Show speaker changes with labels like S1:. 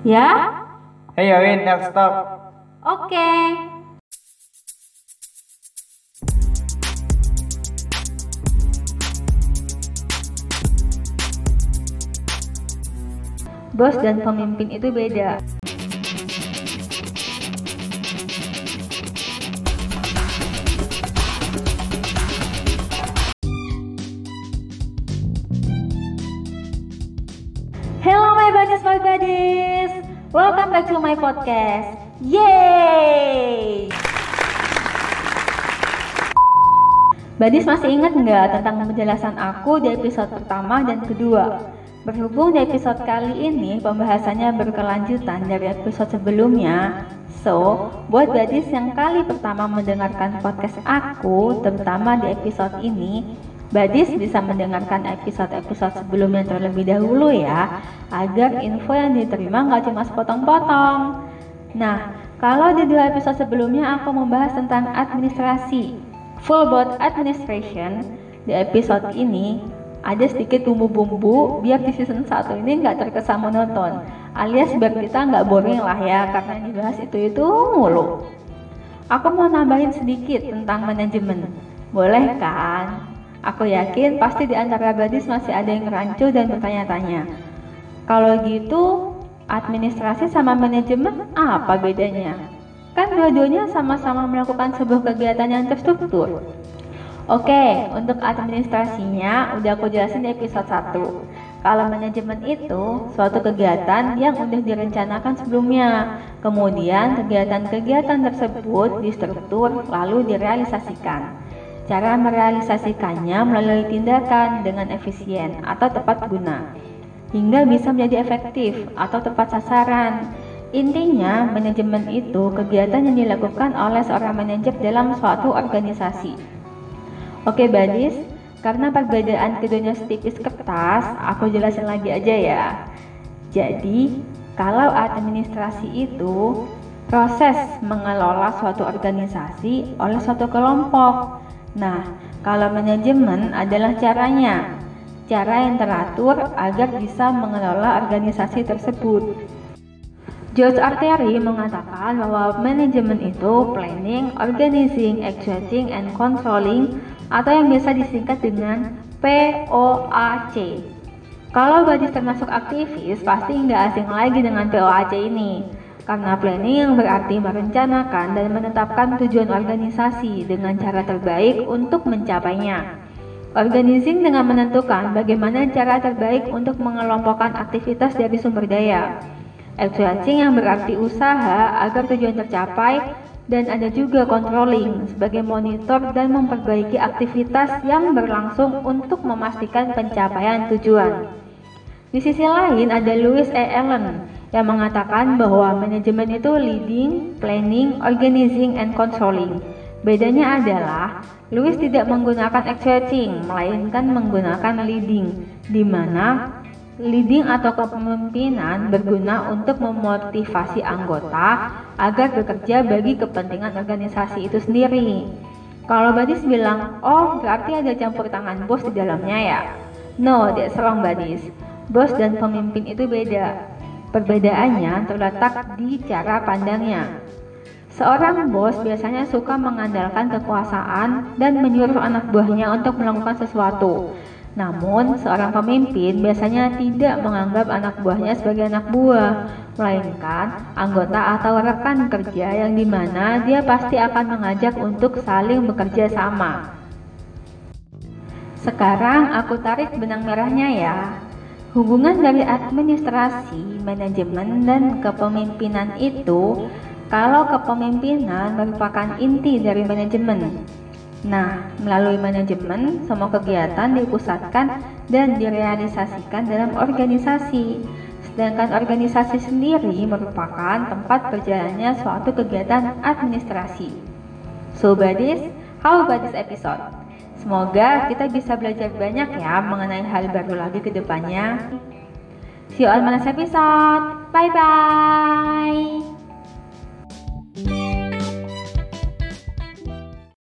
S1: Ya?
S2: Hey Win, next stop.
S1: Oke. Bos dan pemimpin itu beda. My buddies, my buddies. Welcome back to my podcast. Yay! Badis masih ingat nggak tentang penjelasan aku di episode pertama dan kedua? Berhubung di episode kali ini pembahasannya berkelanjutan dari episode sebelumnya, so buat badis yang kali pertama mendengarkan podcast aku, terutama di episode ini, Badis bisa mendengarkan episode-episode sebelumnya terlebih dahulu ya, agar info yang diterima nggak cuma sepotong-potong. Nah, kalau di dua episode sebelumnya aku membahas tentang administrasi, full board administration, di episode ini ada sedikit bumbu-bumbu biar di season 1 ini nggak terkesan monoton, alias biar kita nggak boring lah ya, karena dibahas itu-itu mulu. Aku mau nambahin sedikit tentang manajemen, boleh kan? Aku yakin pasti di antara gadis masih ada yang rancu dan bertanya-tanya. Kalau gitu, administrasi sama manajemen apa bedanya? Kan dua-duanya sama-sama melakukan sebuah kegiatan yang terstruktur. Oke, untuk administrasinya udah aku jelasin di episode 1. Kalau manajemen itu suatu kegiatan yang udah direncanakan sebelumnya. Kemudian kegiatan-kegiatan tersebut distruktur lalu direalisasikan. Cara merealisasikannya melalui tindakan dengan efisien atau tepat guna, hingga bisa menjadi efektif atau tepat sasaran. Intinya, manajemen itu kegiatan yang dilakukan oleh seorang manajer dalam suatu organisasi. Oke, Badis, karena perbedaan keduanya setipis kertas, aku jelasin lagi aja ya. Jadi, kalau administrasi itu proses mengelola suatu organisasi oleh suatu kelompok Nah, kalau manajemen adalah caranya, cara yang teratur agar bisa mengelola organisasi tersebut. George Arteri mengatakan bahwa manajemen itu planning, organizing, executing, and controlling atau yang biasa disingkat dengan POAC. Kalau badis termasuk aktivis, pasti nggak asing lagi dengan POAC ini. Karena planning yang berarti merencanakan dan menetapkan tujuan organisasi dengan cara terbaik untuk mencapainya. Organizing dengan menentukan bagaimana cara terbaik untuk mengelompokkan aktivitas dari sumber daya. Extracting yang berarti usaha agar tujuan tercapai dan ada juga controlling sebagai monitor dan memperbaiki aktivitas yang berlangsung untuk memastikan pencapaian tujuan. Di sisi lain ada Louis E. Allen yang mengatakan bahwa manajemen itu leading, planning, organizing, and controlling. Bedanya adalah Louis tidak menggunakan executing, melainkan menggunakan leading, di mana leading atau kepemimpinan berguna untuk memotivasi anggota agar bekerja bagi kepentingan organisasi itu sendiri. Kalau Badis bilang, oh berarti ada campur tangan bos di dalamnya ya? No, that's wrong Badis. Bos dan pemimpin itu beda. Perbedaannya terletak di cara pandangnya. Seorang bos biasanya suka mengandalkan kekuasaan dan menyuruh anak buahnya untuk melakukan sesuatu. Namun, seorang pemimpin biasanya tidak menganggap anak buahnya sebagai anak buah, melainkan anggota atau rekan kerja yang di mana dia pasti akan mengajak untuk saling bekerja sama. Sekarang aku tarik benang merahnya ya. Hubungan dari administrasi, manajemen, dan kepemimpinan itu kalau kepemimpinan merupakan inti dari manajemen. Nah, melalui manajemen, semua kegiatan dipusatkan dan direalisasikan dalam organisasi. Sedangkan organisasi sendiri merupakan tempat berjalannya suatu kegiatan administrasi. So, Badis, how about this episode? Semoga kita bisa belajar banyak ya mengenai hal baru lagi ke depannya. See you on next episode. Bye bye.